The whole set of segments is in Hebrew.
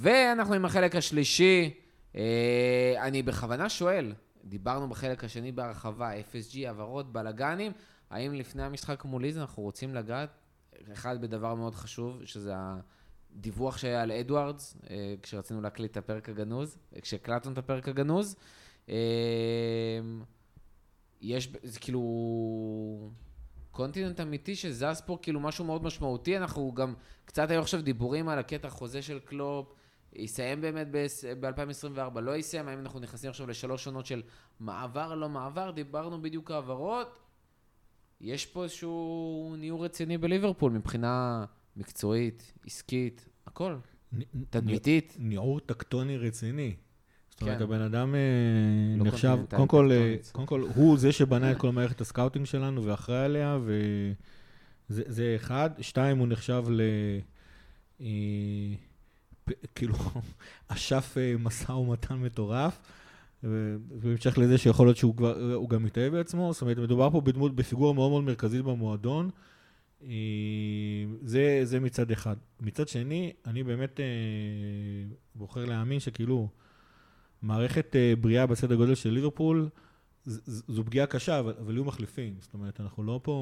ואנחנו עם החלק השלישי. אה, אני בכוונה שואל, דיברנו בחלק השני בהרחבה, FSG, העברות, בלאגנים, האם לפני המשחק מול ליז אנחנו רוצים לגעת, אחד בדבר מאוד חשוב, שזה הדיווח שהיה על אדוארדס, אה, כשרצינו להקליט את הפרק הגנוז, אה, כשהקלטנו את הפרק הגנוז. יש, זה כאילו... קונטיננט אמיתי שזז פה כאילו משהו מאוד משמעותי, אנחנו גם, קצת היו עכשיו דיבורים על הקטע חוזה של קלופ, יסיים באמת ב-2024, לא יסיים, האם אנחנו נכנסים עכשיו לשלוש עונות של מעבר, לא מעבר, דיברנו בדיוק העברות. יש פה איזשהו ניעור רציני בליברפול מבחינה מקצועית, עסקית, הכל. תדמיתית. ניעור טקטוני רציני. זאת אומרת, כן. הבן אדם אה, לא נחשב, קונטיננטלי, קודם כל, אה. קודם כל, הוא זה שבנה את כל מערכת ה scouting שלנו ואחראי עליה, וזה זה אחד. שתיים, הוא נחשב ל... אה, כאילו, אשף אה, משא ומתן מטורף. ובהמשך לזה שיכול להיות שהוא כבר, הוא גם מתאהב בעצמו, זאת אומרת, מדובר פה בדמות, בפיגורה מאוד מאוד מרכזית במועדון. אה, זה, זה מצד אחד. מצד שני, אני באמת אה, בוחר להאמין שכאילו, מערכת אה, בריאה בסדר גודל של ליברפול, זו פגיעה קשה, אבל, אבל יהיו מחליפים. זאת אומרת, אנחנו לא פה,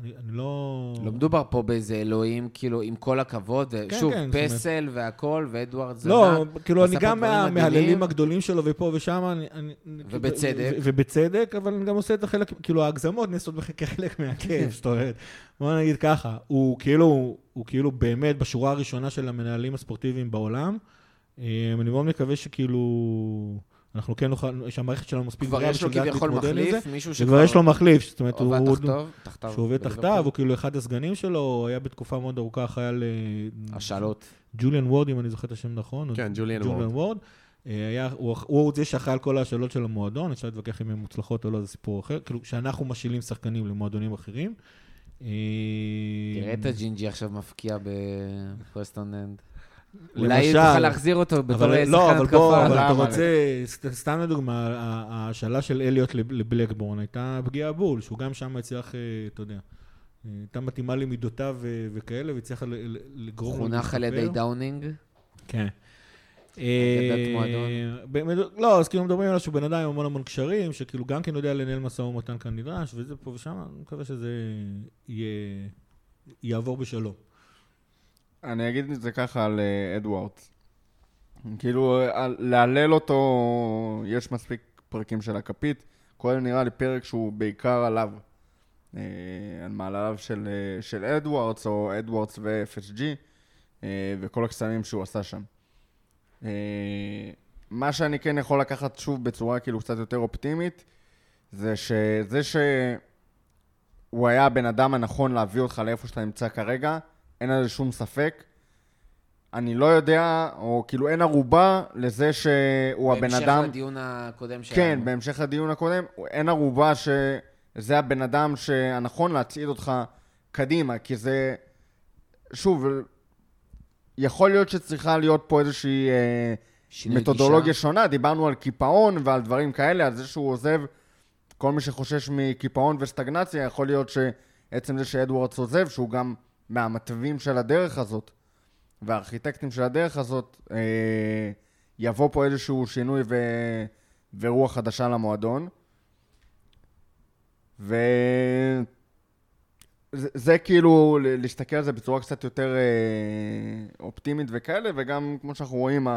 אני, אני לא... לא מדובר פה באיזה אלוהים, כאילו, עם כל הכבוד, כן, שוב, כן, זאת אומרת- פסל והכל, ואדוארד זנה. לא, כאילו, אני גם דברים מה- מדהימים. מההללים הגדולים שלו ופה ושם, אני... אני- ובצדק. ו- ובצדק, אבל אני גם עושה את החלק, כאילו, ההגזמות נעשות כחלק מהכיף, זאת אומרת, בוא נגיד ככה, הוא כאילו, הוא כאילו באמת בשורה הראשונה של המנהלים הספורטיביים בעולם. אה, אני מאוד מקווה שכאילו, אנחנו כן נוכל, שהמערכת שלנו מספיק כבר בריאה יש לו כביכול מחליף. מישהו שכבר... וכבר יש לו מחליף, זאת אומרת, הוא... עובד תחתיו, תחתיו. שהוא עובד. תחתיו, הוא כאילו אחד הסגנים שלו, היה בתקופה מאוד ארוכה אחראי על... אה, השאלות. ג'וליאן וורד, אם אני זוכר את השם נכון. כן, ג'וליאן וורד. וורד. אה, היה, הוא, הוא זה שאחראי על כל ההשאלות של המועדון, אפשר להתווכח אם הן מוצלחות או לא, זה סיפור אחר. כאילו, שאנחנו משאילים שחקנים למועדונים אחרים. אה, תראה את הג'ינג'י עכשיו מבקיע בפרסטון אנד. למשל. אולי תוכל להחזיר אותו בתור אבל שחקן לא, אבל בוא, התקפה. אבל אתה? רוצה, סת- סתם לדוגמה, ה- ההשאלה של אליוט לב- לבלקבורן הייתה פגיעה בול, שהוא גם שם הצליח, אה, אתה יודע, אה, הייתה מתאימה למידותיו ו- וכאלה, ל- לגרום חונך על ידי. דאונינג. כן. אה, לא, אז כאילו מדברים עליו שהוא בן אדם עם המון המון קשרים, שכאילו גם כן יודע לנהל משא ומתן כנדרש, וזה פה ושם, אני מקווה שזה יעבור בשלום. אני אגיד את זה ככה על אה, אדוארדס. כאילו, על- להלל אותו, יש מספיק פרקים של הכפית. קודם נראה לי פרק שהוא בעיקר עליו. אה, על מעלליו של, אה, של אדוארדס, או אדוארדס ו-FSG, אה, וכל הקסמים שהוא עשה שם. אה, מה שאני כן יכול לקחת שוב בצורה כאילו קצת יותר אופטימית, זה שזה שהוא היה הבן אדם הנכון להביא אותך לאיפה שאתה נמצא כרגע, אין על זה שום ספק. אני לא יודע, או כאילו אין ערובה לזה שהוא הבן אדם... בהמשך לדיון הקודם שלנו. כן, בהמשך לדיון הקודם, אין ערובה שזה הבן אדם הנכון להצעיד אותך קדימה, כי זה... שוב, יכול להיות שצריכה להיות פה איזושהי אה, מתודולוגיה גישה. שונה. דיברנו על קיפאון ועל דברים כאלה, על זה שהוא עוזב. כל מי שחושש מקיפאון וסטגנציה, יכול להיות שעצם זה שאדוארדס עוזב, שהוא גם מהמתווים של הדרך הזאת, והארכיטקטים של הדרך הזאת, אה, יבוא פה איזשהו שינוי ו... ורוח חדשה למועדון. ו... זה, זה כאילו להסתכל על זה בצורה קצת יותר אה, אופטימית וכאלה, וגם כמו שאנחנו רואים,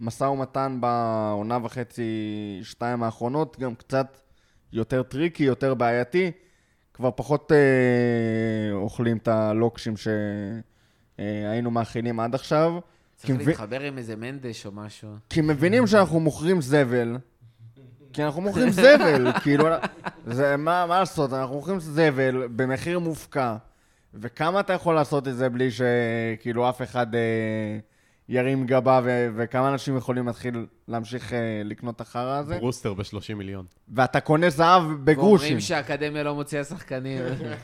המשא ומתן בעונה וחצי, שתיים האחרונות, גם קצת יותר tricky, יותר בעייתי. כבר פחות אה, אוכלים את הלוקשים שהיינו מאכילים עד עכשיו. צריך להתחבר עם איזה מנדש או משהו. כי מבינים שאנחנו מוכרים זבל, כי אנחנו מוכרים זבל, כאילו, זה, מה, מה לעשות, אנחנו מוכרים זבל במחיר מופקע, וכמה אתה יכול לעשות את זה בלי שכאילו אף אחד אה, ירים גבה, ו, וכמה אנשים יכולים להתחיל להמשיך אה, לקנות את החרא הזה, ברוסטר ב-30 מיליון. ואתה קונה זהב בגרושים, ואומרים שהאקדמיה לא מוציאה שחקנים.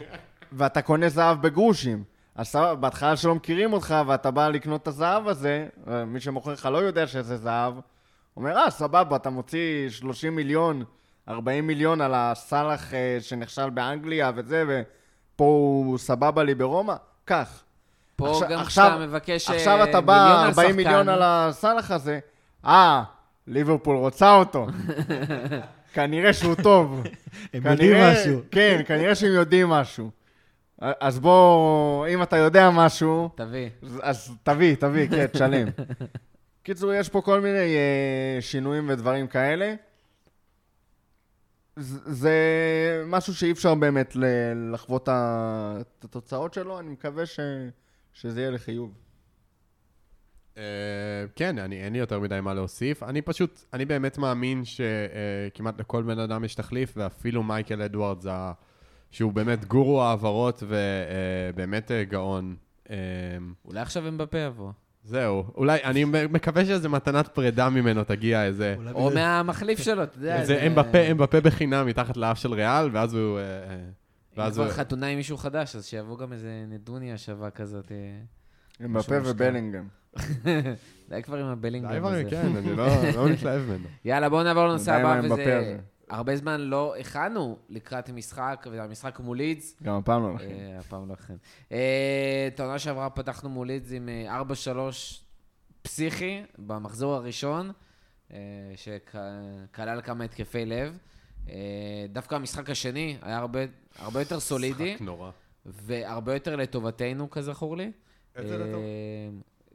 ואתה קונה זהב בגרושים. אז סבבה, בהתחלה שלא מכירים אותך, ואתה בא לקנות את הזהב הזה, מי שמוכר לך לא יודע שזה זהב, אומר, אה, סבבה, אתה מוציא 30 מיליון, 40 מיליון על הסאלח אה, שנכשל באנגליה וזה, ופה הוא סבבה לי ברומא, קח. פה עכשיו- גם עכשיו- כשאתה מבקש אה, עכשיו אתה מיליון בא על 40 שחקן, מיליון על הסאלח הזה, אה, ליברפול רוצה אותו. כנראה שהוא טוב. הם יודעים כנראה- משהו. כן, כנראה שהם יודעים משהו. אז בוא, אם אתה יודע משהו, תביא. אז- אז תביא, תביא, כן, תשלם. קיצור, יש פה כל מיני אה, שינויים ודברים כאלה. זה משהו שאי אפשר באמת לחוות את התוצאות שלו, אני מקווה ש... שזה יהיה לחיוב. אה, כן, אני, אין לי יותר מדי מה להוסיף. אני פשוט, אני באמת מאמין שכמעט לכל בן אדם יש תחליף, ואפילו מייקל אדוארדס, שהוא באמת גורו העברות ובאמת אה, גאון. אה, אולי עכשיו אמבפה יבוא. זהו, אולי, אני מקווה שאיזה מתנת פרידה ממנו תגיע, איזה... או מהמחליף שלו, אתה יודע. איזה אמבפה, אמבפה בחינם מתחת לאף של ריאל, ואז הוא... אם ואז כבר הוא... חתונה עם מישהו חדש, אז שיבוא גם איזה נדוניה שווה כזאת. אה. עם מושקע. ובלינגהם. די כבר עם הבלינגהם די כבר. כן, אני לא לא מתלהב ממנו. יאללה, בואו נעבור לנושא הבא, וזה... הרבה זמן לא הכנו לקראת המשחק, והמשחק מול לידס. גם הפעם לא לכם. אה, הפעם לא הכן. אה, את העונה שעברה פתחנו מול לידס עם אה, 4-3 פסיכי במחזור הראשון, שכלל כמה התקפי לב. אה, דווקא המשחק השני היה הרבה, הרבה יותר סולידי, משחק נורא. והרבה יותר לטובתנו, כזכור לי. איזה אה, לטוב?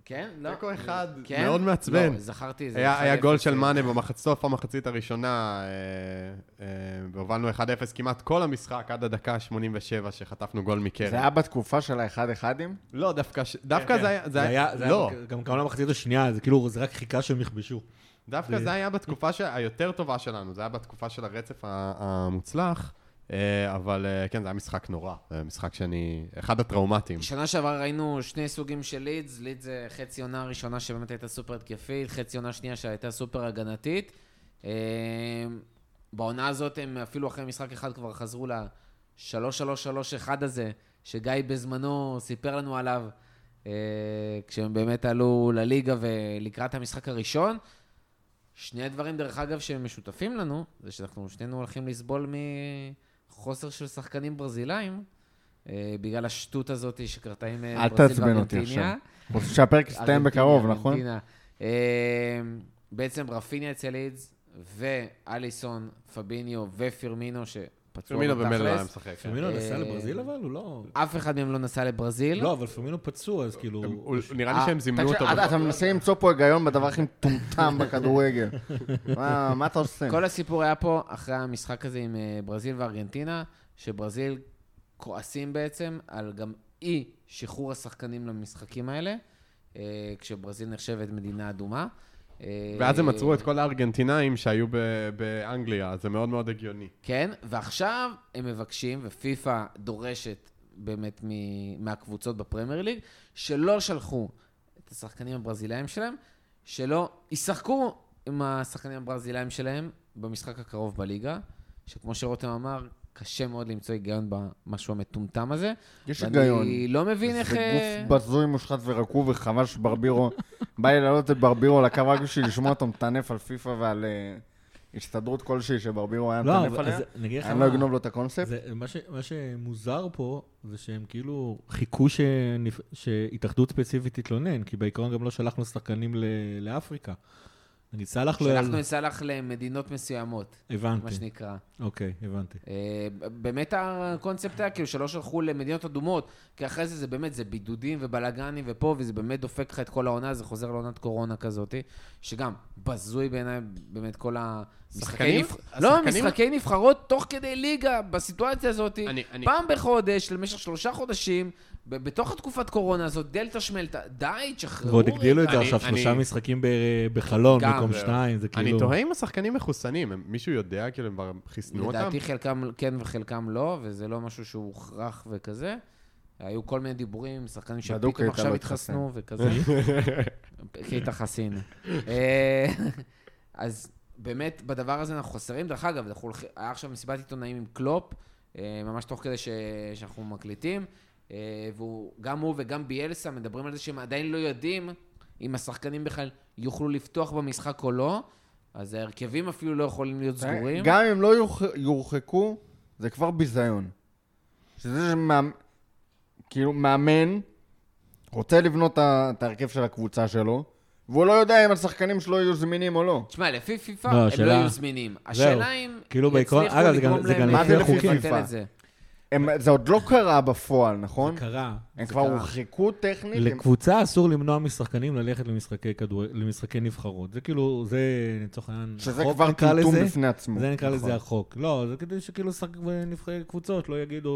כן? לא. תיקו אחד, כן? מאוד מעצבן. לא, זכרתי, זה היה, היה 1-0, גול של אה, מאנה במחצ... סוף המחצית הראשונה, אה, אה, והובלנו 1-0 כמעט כל המשחק, עד הדקה ה-87 שחטפנו גול מקרן. זה היה בתקופה של האחד אחדים? לא, דווקא, ש... דווקא כן, זה היה... זה היה, זה לא, גם גם למחצית השנייה, זה כאילו, זה רק חיכה שהם יכבשו. דווקא זה- היה בתקופה ש... היותר טובה שלנו, זה היה בתקופה של הרצף המוצלח, אה, אבל אה, כן, זה היה משחק נורא, זה משחק שאני... אחד הטראומטיים. שנה שעברה ראינו שני סוגים של לידס, לידס זה חצי עונה הראשונה שבאמת הייתה סופר התקפית, חצי עונה שנייה שהייתה סופר הגנתית. אה, בעונה הזאת הם אפילו אחרי משחק אחד כבר חזרו ל-3-3-3-1 הזה, שגיא בזמנו סיפר לנו עליו, כשהם באמת עלו לליגה ולקראת המשחק הראשון. שני הדברים, דרך אגב, שהם משותפים לנו, זה שאנחנו שנינו הולכים לסבול מחוסר של שחקנים ברזילאים, אה, בגלל השטות הזאת שקרתה עם אה, אל ברזיל תעצבן אותי. עכשיו. רוצה שהפרק יסתיים בקרוב, נכון? ארגנטינה. אה, בעצם רפיניה אצל לידס, ואליסון, פביניו ופירמינו, שפצוע פרמינו במילא לא היה. משחק. פרמינו נסע אה, לברזיל אבל? הוא לא... אף אחד מהם לא נסע לברזיל. לא, אבל פרמינו פצוע, אז כאילו... הוא- נראה לי אה, שהם זימנו אותו. אתה- אתה מנסה למצוא פה היגיון בדבר הכי מטומטם בכדורגל. מה אתה עושה? כל הסיפור היה פה אחרי המשחק הזה עם אה, ברזיל וארגנטינה, שברזיל כועסים בעצם על גם אי שחרור השחקנים למשחקים האלה, אה, כשברזיל נחשבת מדינה אדומה. אה, ואז הם עצרו את כל הארגנטינאים שהיו באנגליה, זה מאוד מאוד הגיוני. כן, ועכשיו הם מבקשים, ופיפ"א דורשת באמת מהקבוצות בפרמייר ליג, שלא שלחו את השחקנים הברזילאים שלהם, שלא ישחקו עם השחקנים הברזילאים שלהם במשחק הקרוב בליגה, שכמו שרותם אמר, קשה מאוד למצוא היגיון במשהו המטומטם הזה. יש היגיון. אני לא מבין איך... זה אה, גוף בזוי, מושחת ורקוב, וחבל שברבירו... בא לי להעלות את ברבירו לקו רק בשביל לשמוע אותו מטנף על פיפא ועל אה, הסתדרות כלשהי שברבירו היה לא, מטנף אבל עליה. אני לא אגנוב לו את הקונספט. זה, מה, ש, מה שמוזר פה, זה שהם כאילו חיכו שנפ... שהתאחדות ספציפית תתלונן, כי בעיקרון גם לא שלחנו שחקנים ל... לאפריקה. נגיד, סאלח לא... שלחנו את סאלח למדינות מסוימות, מה הבנתי, שנקרא. אוקיי, הבנתי. אה, באמת הקונספט היה כאילו שלא שלחו למדינות אדומות, כי אחרי זה זה באמת, זה בידודים ובלאגנים ופה, וזה באמת דופק לך את כל העונה, זה חוזר לעונת קורונה כזאת, שגם בזוי בעיניי באמת כל המשחקי שחקנים? נבח... לא? משחקי נבחרות תוך כדי ליגה, בסיטואציה הזאת, אני- אני- פעם בחודש, למשך שלושה חודשים, בתוך התקופת קורונה הזאת, דלתא שמלתא, די, תשחררו. ועוד הגדילו את זה עכשיו, שלושה משחקים. בחלון, במקום זהו. שתיים, זה כאילו... אני תוהה אם השחקנים מחוסנים, מישהו יודע, כאילו, הם כבר חיסנו אותם? לדעתי חלקם כן וחלקם לא, וזה לא משהו שהוא הוכרח וכזה. היו כל מיני דיבורים שחקנים שפתאום עכשיו לא התחסנו וכזה. קייטה חסין. אה, אז באמת, בדבר הזה אנחנו חסרים. דרך אגב, היה עכשיו מסיבת עיתונאים עם קלופ, אה, ממש תוך כדי שאנחנו מקליטים, וגם הוא וגם ביאלסה מדברים על זה שהם עדיין לא יודעים אם השחקנים בכלל יוכלו לפתוח במשחק או לא. אז ההרכבים אפילו לא יכולים להיות סגורים. גם אם לא יורח- יורחקו, זה כבר ביזיון. שזה שמאמן, כאילו מאמן, רוצה לבנות את ההרכב של הקבוצה שלו, והוא לא יודע אם השחקנים שלו יהיו זמינים או לא. תשמע, לפי פיפא לא, הם לא השאלה- יהיו זמינים. השאלה אם כאילו יצליחו גם- לגרום להם גם מה זה לפי פיפא? הם, זה עוד לא קרה בפועל, נכון? זה קרה. הם זה כבר קרה. הורחקו טכנית. הם- לקבוצה אסור למנוע משחקנים ללכת למשחקי כדור... למשחקי נבחרות. זה כאילו, זה לצורך העניין, שזה כבר טמטום לזה. בפני עצמו. זה נקרא לזה נכון. החוק. לא, זה כדי שכאילו שחק בנבחרי קבוצות לא יגידו...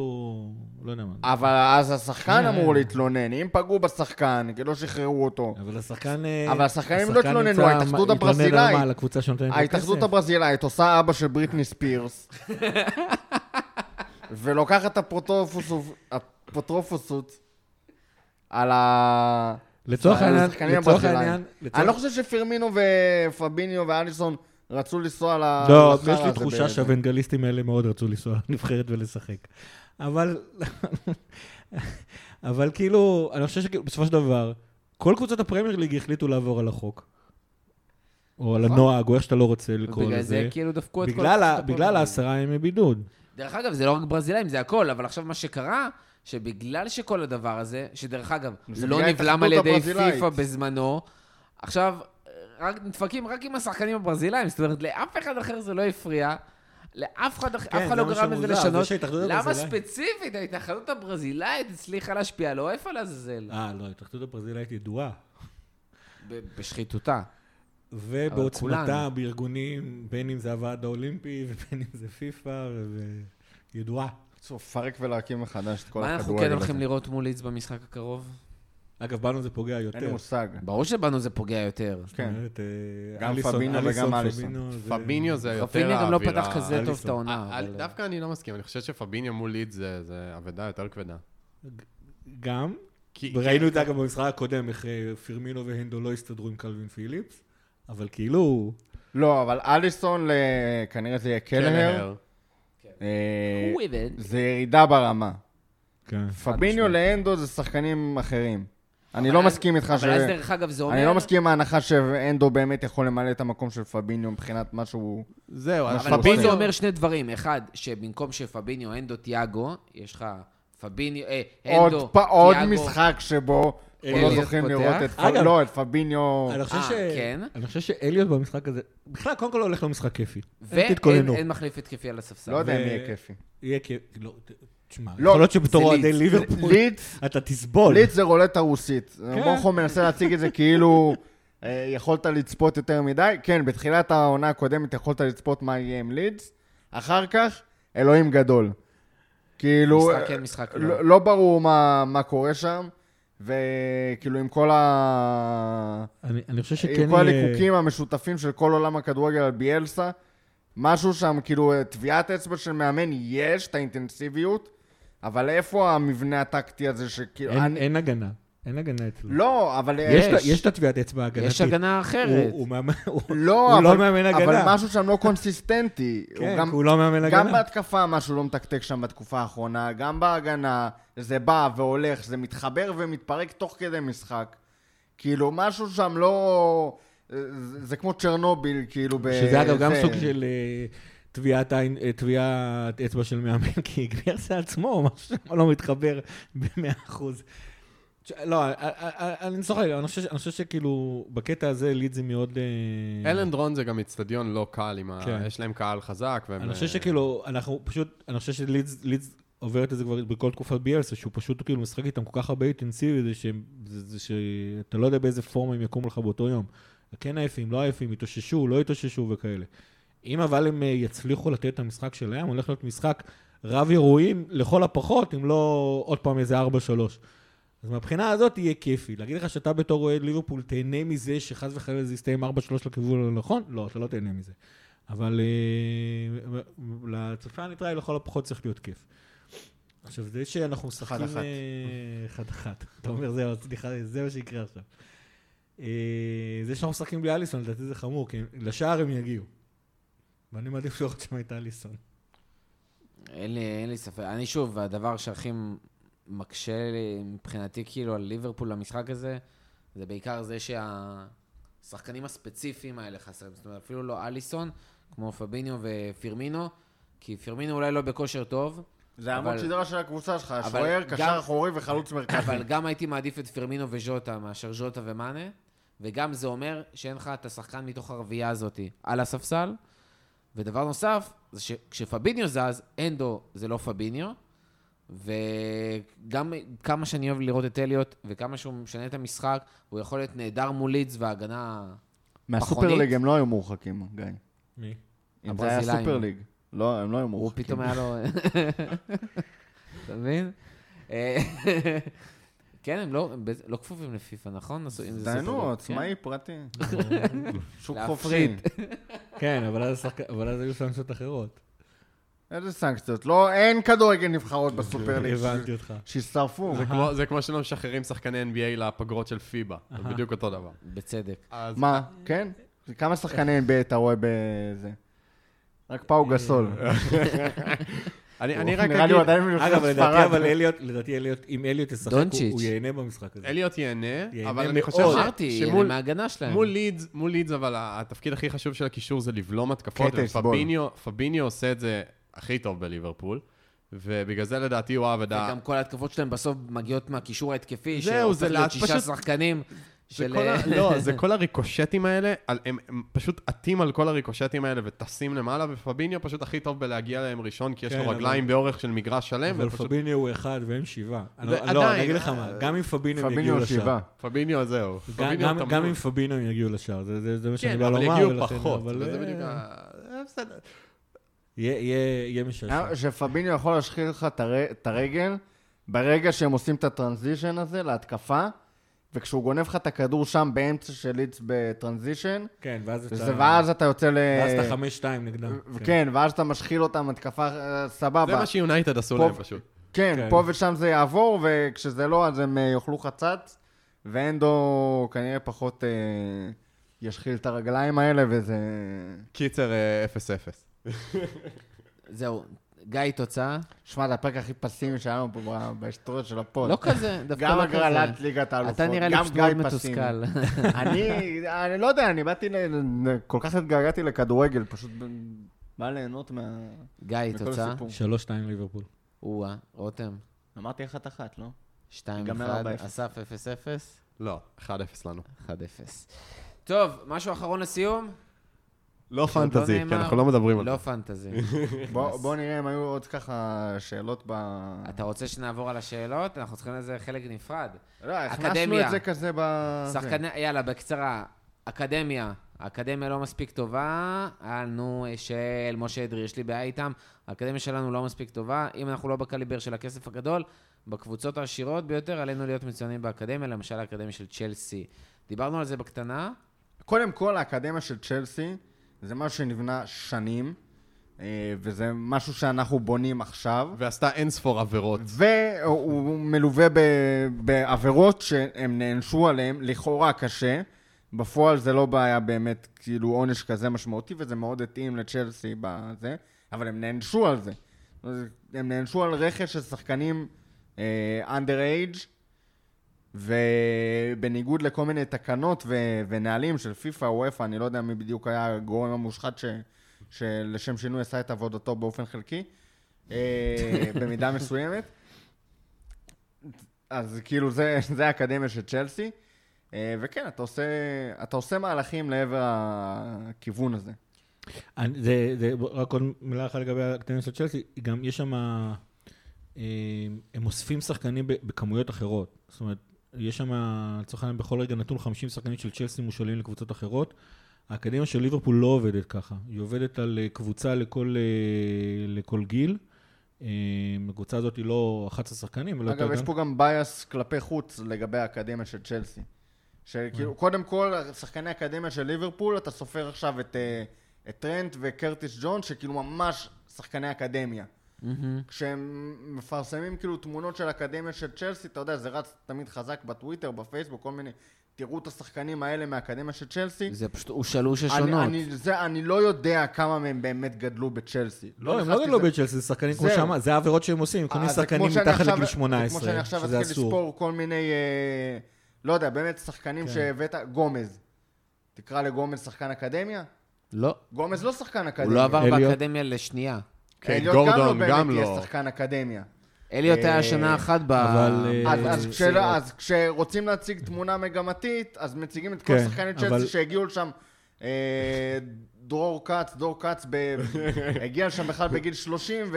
לא יודע מה. אבל אז השחקן אה, אמור. להתלונן. אם פגעו בשחקן, כי לא שחררו אותו. אבל השחקן... אה, אבל השחקנים לא התלוננו, ההתאחדות הברזילאית- ההתאחדות? הברזילאית עושה אבא של בריטני ספירס, ולוקחת אפוטרופוסות על ה... לצורך העניין, לצורך. העניין... אני לא חושב שפירמינו ופביניו ואליסון רצו לנסוע ל... לא, יש לי תחושה בעצם. שהאוונגליסטים האלה מאוד רצו לנסוע לנבחרת ולשחק. אבל... אבל כאילו, אני חושב שבסופו של דבר, כל קבוצות הפרמייר ליג החליטו לעבור על החוק. או על. הנוהג, או איך שאתה לא רוצה לקרוא ובגלל זה לזה. כאילו דפקו את כל... בגלל בגלל. העשרה ימי בידוד. דרך אגב, זה לא רק ברזילאים, זה הכל, אבל עכשיו מה שקרה, שבגלל שכל הדבר הזה, שדרך אגב, זה לא נבלם על ידי. פיפא בזמנו, עכשיו, רק נדפקים רק עם השחקנים הברזילאים, זאת אומרת, לאף אחד אחר זה לא הפריע. לאף אחד, אח- כן, אף אחד לא גרם לזה לשנות. למה הברזילאית- ספציפית ההתאחדות הברזילאית הצליחה להשפיע? לא איפה לעזאזל? אה, לא, ההתאחדות הברזילאית ידועה. בשחיתותה. ובעוצמתה. בארגונים, בין אם זה הוועד האולימפי ובין אם זה פיפא, וידועה. צריך לפרק ולהקים מחדש את כל מה אנחנו הכדורגל כן הולכים הזה. לראות מול לידס במשחק הקרוב? אגב, בנו זה פוגע אין לי יותר. מושג. ברור שבנו זה פוגע יותר. כן. אה, גם אליסון- פביניו אליסון, וגם אליסון. פביניו, זה- פביניו זה יותר רפיניה גם לא האווירה. פתח כזה טוב. את העונה. אה, אבל- דווקא אני לא מסכים, אני חושב שפביניו מול ליד זה זה אבדה יותר כבדה. גם, כי- וראינו את זה אגב במשחק הקודם, איך אה, פירמינו והנדו לא הסתדרו עם קלווין פיליפס, אבל כאילו, לא, אבל אליסון, כנראה זה יהיה קלהר. קלהר. אה. זה ירידה ברמה. כן. פביניו לאנדו זה שחקנים אחרים. אני לא מסכים איתך ש... אבל אז דרך אגב זה אומר... אני לא מסכים עם ההנחה שאנדו באמת יכול למלא את המקום של פביניו מבחינת מה שהוא... זהו, אז אבל פביניו- אומר שני דברים. אחד, שבמקום שפביניו, אנדו, תיאגו, יש לך פביניו, אה, עוד אנדו, פ- עוד תיאגו. משחק שבו אנחנו לא פותח? לראות את... פ- אגב- לא, את פביניו... אני חושב אה, ש... כן? אני חושב שאליוט במשחק הזה, בכלל, קודם כל הולך למשחק כיפי. ואין מחליף התקפי על הספסל. לא יודע אם יהיה כיפי. יהיה כיף, לא, תשמע, לא, יכול להיות שבתור אוהדי. ליברפול, אתה תסבול. לידס זה רולטה רוסית. כן. בורחו מנסה להציג את זה כאילו אה, יכולת לצפות יותר מדי. כן, בתחילת העונה הקודמת יכולת לצפות מה יהיה עם לידס. אחר כך, אלוהים גדול. כאילו... משחק כן, משחק לא. לא, לא ברור מה, מה קורה שם, וכאילו עם כל, ה... אני אני חושב שכן עם כל. הליקוקים המשותפים של כל עולם הכדורגל על ביאלסה, משהו שם, כאילו, טביעת אצבע של מאמן יש, את האינטנסיביות, אבל איפה המבנה הטקטי הזה שכאילו... אין- אני... אין הגנה. אין הגנה אצלו. לא, אבל יש יש. יש את הטביעת אצבע ההגנתית. יש הגנה אחרת. הוא- הוא מאמן- הוא- לא, הוא אבל, לא מאמן הגנה. אבל משהו שם לא קונסיסטנטי. הוא כן, גם, כי הוא לא מאמן גם הגנה. בהתקפה משהו לא מתקתק שם בתקופה האחרונה, גם בהגנה, זה בא והולך, זה מתחבר ומתפרק תוך כדי משחק. כאילו, משהו שם לא... זה, זה כמו צ'רנוביל, כאילו, ב... שזה אגב גם זה. סוג של אה, טביעת עין- אה, טביעת אצבע של מאמן, כי גבירסה עצמו, משהו לא מתחבר במאה אחוז. לא, אה, אה, אה, אני צוחק, אני חושב שכאילו, בקטע הזה ליד זה מאוד... אלן דרון זה גם איצטדיון לא קל, כן. יש להם קהל חזק. אני חושב שכאילו, אנחנו פשוט, אני חושב שלידס לידס עוברת את זה כבר בכל תקופת ביאלסה, שהוא פשוט כאילו משחק איתם כל כך הרבה אינטנסיבי, זה, שאתה לא יודע באיזה פורמה הם יקומו לך באותו יום. כן עייפים, לא עייפים, התאוששו, לא התאוששו וכאלה. אם אבל הם יצליחו לתת את המשחק שלהם, הולך להיות משחק רב אירועים לכל הפחות, אם לא עוד פעם איזה 4-3. אז מהבחינה הזאת יהיה כיפי. להגיד לך שאתה בתור אוהד ליברפול תהנה מזה שחס וחלילה זה יסתיים 4-3 לכיוון הנכון? לא, אתה לא תהנה מזה. אבל אה, לצופה הניטרלי לכל הפחות צריך להיות כיף. עכשיו, זה שאנחנו משחקים... אחד-אחת. אה, אחד-אחת. אתה אומר, זהו, סליחה, זה מה שיקרה עכשיו. אה, זה שאנחנו משחקים בלי אליסון, לדעתי זה חמור, כי לשער הם יגיעו. ואני מעדיף לראות שם את אליסון. אין לי, אין לי ספק. אני שוב, הדבר שהכי מקשה לי מבחינתי כאילו על ליברפול למשחק הזה, זה בעיקר זה שהשחקנים הספציפיים האלה חסרים. זאת אומרת, אפילו לא אליסון, כמו פביניו ופירמינו, כי פירמינו אולי לא בכושר טוב, זה עמוד שדרה של הקבוצה שלך, שוער, גם- קשר אחורי וחלוץ מרכזי. אבל גם הייתי מעדיף את פרמינו וז'וטה מאשר ז'וטה ומאנה, וגם זה אומר שאין לך את השחקן מתוך הרביעייה הזאת על הספסל. ודבר נוסף, זה שכשפביניו זז, אנדו זה לא פביניו, וגם כמה שאני אוהב לראות את אליוט, וכמה שהוא משנה את המשחק, הוא יכול להיות נהדר מול לידס והגנה... מהסופר פחונית. ליג הם לא היו מורחקים, גיא. מי? אם זה היה הברזילאים. סופר ליג. לא, הם לא היו הוא מורחקים. פתאום היה לו... אתה מבין? אה, כן, הם לא, לא כפופים לפיפ"א, נכון? דיינו, עצמאי פרטי. שוק. חופשי. כן, אבל אז היו סנקציות אחרות. איזה סנקציות? לא, אין כדורגל נבחרות בסופר ליג. הבנתי אותך. שישרפו. זה כמו- זה כמו שלא משחררים שחקני NBA לפגרות של פיבה. זה בדיוק אותו דבר. בצדק. מה, כן? כמה שחקני NBA אתה רואה בזה? רק פאו גסול. אני אני רק נראה לי אגיד, הוא עדיין אגב, לדעתי ספרד. אבל אליוט, לדעתי אליוט, אם אליוט ישחק, הוא- ייהנה במשחק הזה. אליוט ייהנה, ייהנה אבל אני. חושב ש- אמרתי, שמול מההגנה שלהם. מול לידס, מול לידס, אבל התפקיד הכי חשוב של הקישור זה לבלום התקפות. ופביניו פביניו עושה את זה הכי טוב בליברפול, ובגלל זה לדעתי הוא אהב את ה... וגם כל ההתקפות שלהם בסוף מגיעות מהקישור ההתקפי, זהו, שהופך זה להיות שישה פשוט- שחקנים. זה של... כל ה... לא, זה כל הריקושטים האלה, על- הם, הם פשוט עטים על כל הריקושטים האלה וטסים למעלה, ופביניו פשוט הכי טוב בלהגיע אליהם ראשון, כי יש כן, לו אבל- רגליים באורך של מגרש שלם, אבל ופשוט... פביניו הוא אחד והם שבעה. אני לא- ועדיין, לא, אני אגיד לך אה, מה, גם אם פביניו הם יגיעו לשער. פביניו זהו. גם- אם פביניו הם יגיעו לשער, זה- מה שאני כן, בא אבל לומר. יגיעו פחות, אבל, אה, בדיוק ה... אה, בסדר. יהיה- משעשע. אה, שפביניו יכול להשחיל לך את הר- את הרגל ברגע שהם עושים את הטרנזישן הזה להתקפה, וכשהוא גונב לך את הכדור שם באמצע של ליץ בטרנזישן, כן, ואז אתה... זה- ואז אתה יוצא ל... ואז אתה חמש שתיים נגדם. כן. כן, ואז אתה משחיל אותם התקפה אה, זה סבבה. מה שיונייטד עשו להם פשוט. כן, כן. פה ושם זה יעבור, וכשזה לא, אז הם אה, יאכלו חצץ, ואנדו כנראה פחות אה, ישחיל את הרגליים האלה, וזה... קיצר, אה, 0-0. זהו, גיא, תוצאה? שמע, זה הפרק הכי פסימי שהיה לנו פה בהיסטוריה של הפוד. לא כזה, דווקא גם לא כזה. הגרלת ליגת האלופות, אתה נראה לי גם פשוט גיא מאוד פסימי. מתוסכל. אני, אני לא יודע, אני באתי. כל כך התגעגעתי לכדורגל, פשוט בא ליהנות מה... גיא, תוצאה? הסיפור. שלוש שתיים ליברפול. או-אה, רותם. אמרתי אחת אחת, לא? 2-1, ייגמר 4-0. אסף 0-0, לא, 1-0 לנו. 1-0. טוב, משהו אחרון לסיום? לא לא פנטזי, כי? אנחנו לא מדברים על לא זה. פנטזי. בוא, בוא נראה אם היו עוד ככה שאלות ב... אתה רוצה שנעבור על השאלות? אנחנו צריכים לזה חלק נפרד. לא, הכנסנו אקדמיה. את זה כזה ב... שחקני, יאללה, בקצרה. אקדמיה. האקדמיה לא מספיק טובה. היה לנו של משה אדרי, יש לי בעיה איתם. האקדמיה שלנו לא מספיק טובה. אם אנחנו לא בקליבר של הכסף הגדול, בקבוצות העשירות ביותר עלינו להיות מצוינים באקדמיה, למשל האקדמיה של צ'לסי. דיברנו על זה בקטנה. קודם כל, האקדמיה של צ'לסי זה משהו שנבנה שנים, אה, וזה משהו שאנחנו בונים עכשיו. ועשתה אין ספור עבירות. והוא מלווה ב- בעבירות שהם נענשו עליהם, לכאורה קשה. בפועל זה לא בעיה באמת, כאילו עונש כזה משמעותי, וזה מאוד התאים לצ'לסי בזה, אבל הם נענשו על זה. הם נענשו על רכש של שחקנים אה, under age, ובניגוד לכל מיני תקנות ו- ונהלים של פיפא, וופא, אני לא יודע מי בדיוק היה הגורם המושחת ש- שלשם שינוי עשה את עבודתו באופן חלקי, אה, במידה מסוימת. אז כאילו זה, זה האקדמיה של צ'לסי, אה, וכן, אתה עושה, אתה עושה מהלכים לעבר הכיוון הזה. אני- זה, זה, רק עוד מילה אחת לגבי האקדמיה של צ'לסי, גם יש שם, אה, הם אוספים שחקנים בכמויות אחרות. זאת אומרת, יש שם, לצורך העניין, בכל רגע נתון 50 שחקנים של צ'לסי מושאלים לקבוצות אחרות. האקדמיה של ליברפול לא עובדת ככה, היא עובדת על אה, קבוצה לכל, אה, לכל גיל. אה, הקבוצה הזאת היא לא 11 שחקנים, אלא יותר אגב, יש גם- פה גם bias כלפי חוץ לגבי האקדמיה של צ'לסי. שכאילו, קודם כל, שחקני האקדמיה של ליברפול, אתה סופר עכשיו את, את טרנט וקרטיס ג'ונס, שכאילו ממש שחקני אקדמיה. כשהם מפרסמים כאילו תמונות של אקדמיה של צ'לסי, אתה יודע, זה רץ תמיד חזק בטוויטר, בפייסבוק, כל מיני... תראו את השחקנים האלה מהאקדמיה של צ'לסי. זה פשוט, הוא שלוש אני, השונות. אני, זה, אני לא יודע כמה מהם באמת גדלו בצ'לסי. לא, הם לא גדלו לזה. בצ'לסי, זה שחקנים כמו. שאמרת, זה העבירות שהם עושים, כל מיני אז זה שחקנים מתחת עכשיו- לגיל זה 18, כמו שאני עכשיו שזה אתחיל אסור. לספור כל מיני, אה, לא יודע, באמת שחקנים כן. שהבאת, גומז. תקרא לגומז שחקן אקדמיה? לא. גומז לא שחקן אקדמיה. הוא לא עבר? באקדמיה לשנייה. קייט אליוט גם לא גורדון באמת גם יהיה לא. שחקן אקדמיה. אליוט היה אה, שנה אחת ב... אבל, אה, אז, כשרוצים להציג תמונה מגמתית, אז מציגים את כל כן, שחקני צ'לסי שהגיעו לשם. אה, דרור כץ, דור כץ. הגיע לשם בכלל בגיל 30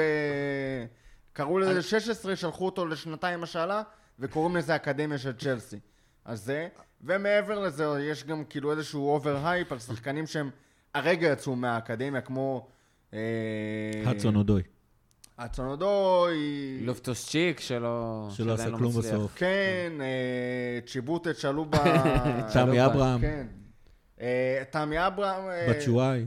וקראו לזה 16, שלחו אותו לשנתיים השאלה, וקוראים לזה אקדמיה של צ'לסי. אז זה, ומעבר לזה יש גם כאילו איזשהו over hype על שחקנים שהם הרגע יצאו מהאקדמיה, כמו... אה, הדסון אודוי, הדסון אודוי, לופטוס צ'יק שלא... שלא עשה לא כלום. בסוף. כן, אה, צ'יבוטט שעלו ב... תמי אברהם, כן. אה, תמי אברהם. אה, בטשואיי.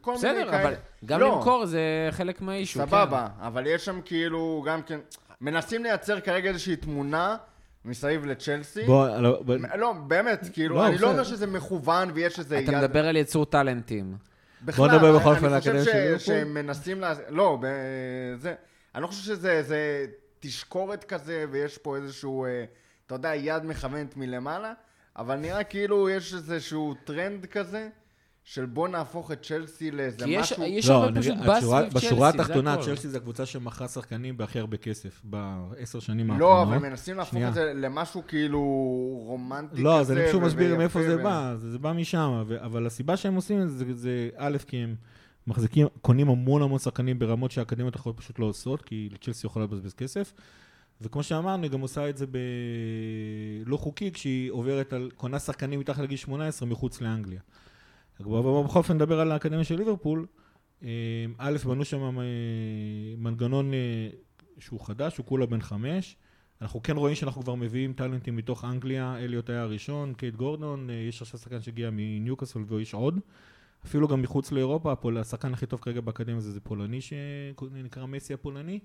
כל מיני בסדר. אבל גם לא, למכור זה חלק מה issue. כן. סבבה, אבל יש שם כאילו גם כן... מנסים לייצר כרגע איזושהי תמונה מסביב לצ'לסי. בוא, לא, בוא- לא, באמת, כאילו, לא, אני לא בסדר. אומר שזה מכוון ויש איזה אתה מדבר על יצור טאלנטים. בכלל, נדבר אני- בכל אופן על אני חושב האקדמיה ש- של ליברפול. שהם מנסים לה... לא, זה... אני לא חושב שזה איזה תשקורת כזה, ויש פה איזשהו, אה, אתה יודע, יד מכוונת מלמעלה, אבל נראה כאילו יש איזשהו טרנד כזה, של בוא נהפוך את צ'לסי לאיזה כי יש משהו... יש לא, הרבה פשוט בס השורה- סביב צ'לסי, בשורה זה התחתונה. צ'לסי זה הקבוצה שמכרה שחקנים בהכי הרבה כסף בעשר שנים לא, האחרונות. אבל מנסים להפוך שנייה. את זה למשהו כאילו רומנטי כזה. לא, אז אני פשוט מסביר מאיפה זה בא, זה זה בא משם, ו- אבל הסיבה שהם עושים את זה, זה- זה א', כי הם מחזיקים, קונים המון המון שחקנים ברמות שהאקדמיות האחרות פשוט לא עושות, כי צ'לסי יכולה לבזבז כסף. וכמו שאמרנו, היא גם עושה את זה בלא חוקי, כשהיא עוברת על, קונה שחקנים מתחת לגיל 18 מחוץ לאנגליה. אבל בכל אופן נדבר על האקדמיה של ליברפול. אה, א', בנו שם אה, מנגנון אה, שהוא חדש, הוא כולה בן חמש. אנחנו כן רואים שאנחנו כבר מביאים טאלנטים מתוך אנגליה, אליוט היה הראשון, קייט גורדון, יש עכשיו שחקן שהגיע מניוקאסל ויש עוד. אפילו גם מחוץ לאירופה, השחקן הכי טוב כרגע באקדמיה זה, זה פולני שנקרא מסי הפולני.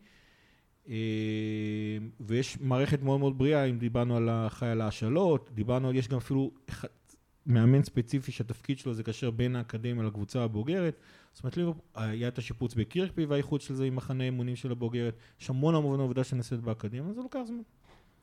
ויש מערכת מאוד מאוד בריאה, אם דיברנו על האחראי על ההשאלות, דיברנו יש גם אפילו מאמן ספציפי שהתפקיד שלו זה קשר בין האקדמיה לקבוצה הבוגרת. זאת אומרת, ליברפול- היה את השיפוץ בקירקפי והאיחוד של זה עם מחנה אימונים של הבוגרת. יש המון המון עבודה שנעשית באקדמיה, זה לוקח זמן.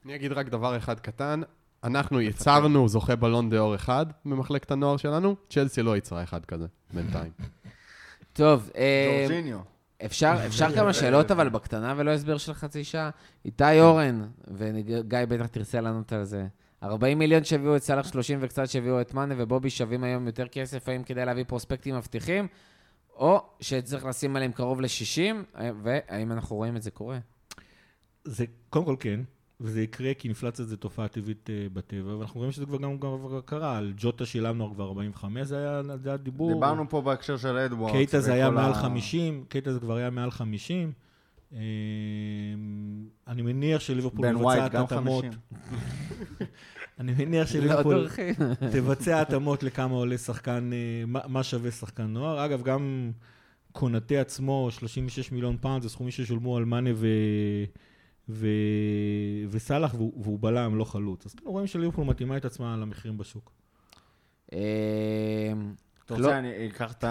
אני אגיד רק דבר אחד קטן. אנחנו יצרנו זוכה בלון דה אור אחד במחלקת הנוער שלנו, צ'לסי לא יצרה אחד כזה, בינתיים. טוב, אה, ג'ורג'יניו. אפשר אפשר כמה שאלות אבל בקטנה ולא הסבר של חצי שעה? איתי אורן, וגיא בטח תרצה לענות על זה. 40 מיליון שהביאו את סאלח 30 וקצת שהביאו את מאנה ובובי שווים היום יותר כסף, האם כדאי להביא פרוספקטים מבטיחים, או שצריך לשים עליהם קרוב ל-60, והאם אנחנו רואים את זה קורה? זה קודם כל כן, וזה יקרה כי אינפלציה זה תופעה טבעית אה, בטבע, ואנחנו רואים שזה כבר גם כבר קרה, על ג'וטה שילמנו כבר 45, זה היה, זה היה דיבור. דיברנו פה בהקשר של אדוארדס. קייטה זה היה מעל ה- 50, קייטה זה כבר היה מעל 50. אה, אני מניח שליברפול מבצעת התאמות. 50. אני מניח לא שליברפול. תבצע התאמות לכמה עולה שחקן, אה, מה שווה שחקן נוער. אגב, גם קונטה עצמו, 36 מיליון פאונד, זה סכומים ששולמו על מאנה ו... ו... וסאלח, והוא, והוא בלם, לא חלוץ. אז כאילו רואים שליברפול מתאימה את עצמה למחירים בשוק. אתה לא. רוצה, אני אקח את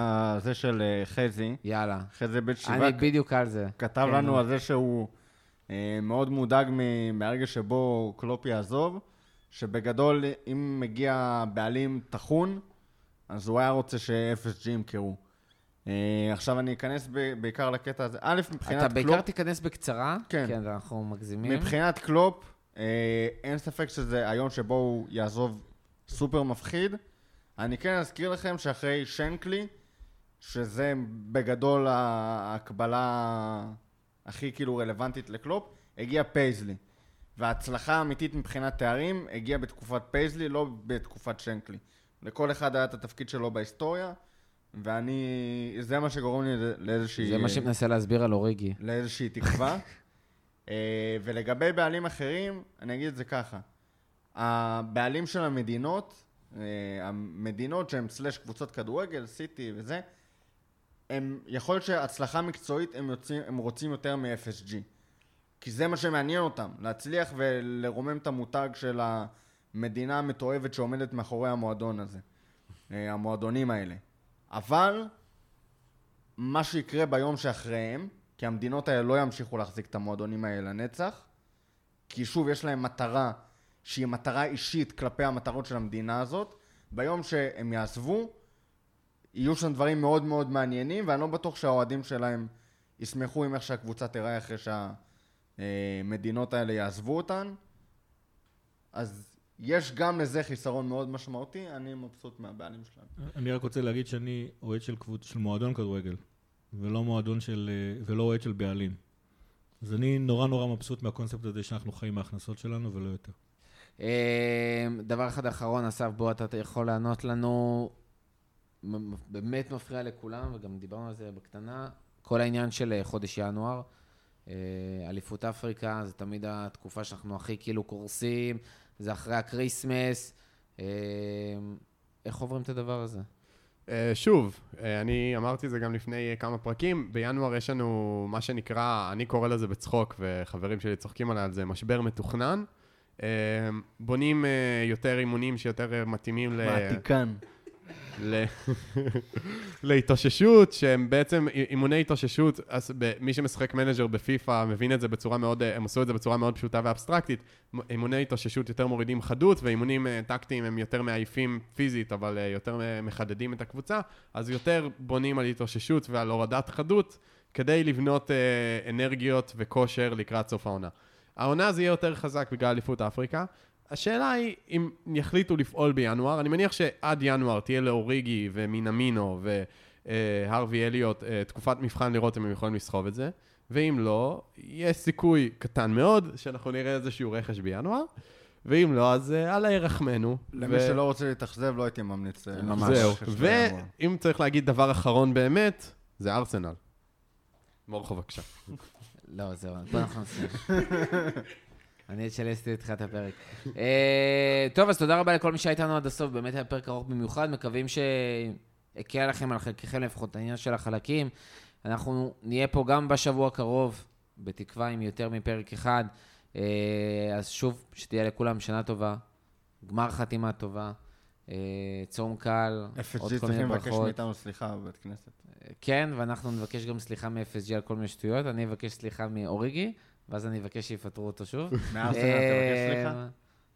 זה של אה, חזי. יאללה. חזי בית אני שבעה בדיוק על זה. כתב כן, לנו נו. על זה שהוא אה, מאוד מודאג מהרגע שבו קלופ יעזוב, שבגדול, אם מגיע בעלים טחון, אז הוא היה רוצה ש-FSG ימכרו. אה, עכשיו אני אכנס בעיקר לקטע הזה. א', מבחינת אתה קלופ... בעיקר תיכנס בקצרה, כן. כן, אנחנו מגזימים. מבחינת קלופ, אין ספק שזה היום שבו הוא יעזוב סופר מפחיד. אני כן אזכיר לכם שאחרי שנקלי, שזה בגדול ההקבלה הכי כאילו רלוונטית לקלופ, הגיע פייזלי. וההצלחה האמיתית מבחינת תארים הגיעה בתקופת פייזלי, לא בתקופת שנקלי. לכל אחד היה את התפקיד שלו בהיסטוריה, ואני... זה מה שגורם לי לאיזושהי... זה מה שמנסה להסביר על אוריגי. לאיזושהי תקווה. אה, ולגבי בעלים אחרים, אני אגיד את זה ככה. הבעלים של המדינות, המדינות שהן סלאש קבוצות כדורגל, סיטי וזה, הם, יכול להיות שהצלחה מקצועית הם, יוצאים, הם רוצים יותר מ-FSG. כי זה מה שמעניין אותם, להצליח ולרומם את המותג של המדינה המתועבת שעומדת מאחורי המועדון הזה, אה, המועדונים האלה. אבל מה שיקרה ביום שאחריהם, כי המדינות האלה לא ימשיכו להחזיק את המועדונים האלה לנצח, כי שוב, יש להם מטרה שהיא מטרה אישית כלפי המטרות של המדינה הזאת, ביום שהם יעזבו, יהיו שם דברים מאוד מאוד מעניינים, ואני לא בטוח שהאוהדים שלהם ישמחו עם איך שהקבוצה תיראה אחרי שהמדינות האלה יעזבו אותן. אז יש גם לזה חיסרון מאוד משמעותי, אני מבסוט מהבעלים שלנו. אני רק רוצה להגיד שאני אוהד של, קבוצ... של מועדון כדורגל, ולא מועדון של... ולא אוהד של בעלים. אז אני נורא נורא מבסוט מהקונספט הזה שאנחנו חיים מההכנסות שלנו ולא יותר. אה, דבר אחד אחרון, אסף, בוא אתה יכול לענות לנו. באמת מפריע לכולם, וגם דיברנו על זה בקטנה, כל העניין של אה, חודש ינואר. אה, אליפות אפריקה, זה תמיד התקופה שאנחנו הכי כאילו קורסים, זה אחרי ה Christmas. אה, איך עוברים את הדבר הזה? אה, שוב, אני אמרתי את זה גם לפני כמה פרקים, בינואר יש לנו מה שנקרא, אני קורא לזה בצחוק, וחברים שלי צוחקים עליי על זה, משבר מתוכנן. אה, בונים אה, יותר אימונים שיותר אה, מתאימים ל... מעתיקן. ל... להתאוששות, שהם בעצם אימוני התאוששות, אז. מי שמשחק manager בפיפא מבין את זה בצורה מאוד, הם עשו את זה בצורה מאוד פשוטה ואבסטרקטית. אימוני התאוששות יותר מורידים חדות, ואימונים אה, טקטיים הם יותר מעייפים פיזית, אבל אה, יותר אה, מחדדים את הקבוצה, אז יותר בונים על התאוששות ועל הורדת חדות, כדי לבנות אה, אנרגיות וכושר לקראת סוף העונה. העונה זה יהיה יותר חזק בגלל אליפות אפריקה. השאלה היא אם יחליטו לפעול בינואר, אני מניח שעד ינואר תהיה לאוריגי ומינמינו והרווי אליוט אה, תקופת מבחן לראות אם הם יכולים לסחוב את זה, ואם לא, יש סיכוי קטן מאוד שאנחנו נראה איזשהו רכש בינואר, ואם לא, אז אה, אללה ירחמנו. למי ו- שלא רוצה להתאכזב, לא הייתי ממליץ. אה, ממש. זהו. ואם צריך להגיד דבר אחרון באמת, זה ארסנל. מורכו בבקשה. לא, זהו, בוא אנחנו נסיים. אני את שלי עשיתי בתחילת הפרק. אה, טוב, אז תודה רבה לכל מי שהיה איתנו עד הסוף, באמת היה פרק ארוך במיוחד, מקווים שהקל לכם על חלקכם לפחות העניין של החלקים. אנחנו נהיה פה גם בשבוע הקרוב, בתקווה עם יותר מפרק אחד. אה, אז שוב, שתהיה לכולם שנה טובה, גמר חתימה טובה, צום קל, FSG עוד כל מיני צריכים לבקש ברכות. מאיתנו סליחה בבית כנסת. כן, ואנחנו נבקש גם סליחה מ-FSG על כל מיני שטויות. אני אבקש סליחה מאוריגי, ואז אני אבקש שיפטרו אותו שוב. מארסנל סליחה? אה,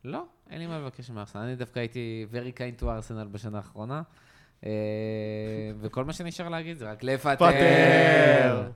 לא, אין לי מה לבקש מארסנל. אני דווקא הייתי very kind to ארסנל בשנה האחרונה. אה, וכל מה שנשאר להגיד זה רק לפטר. פטר!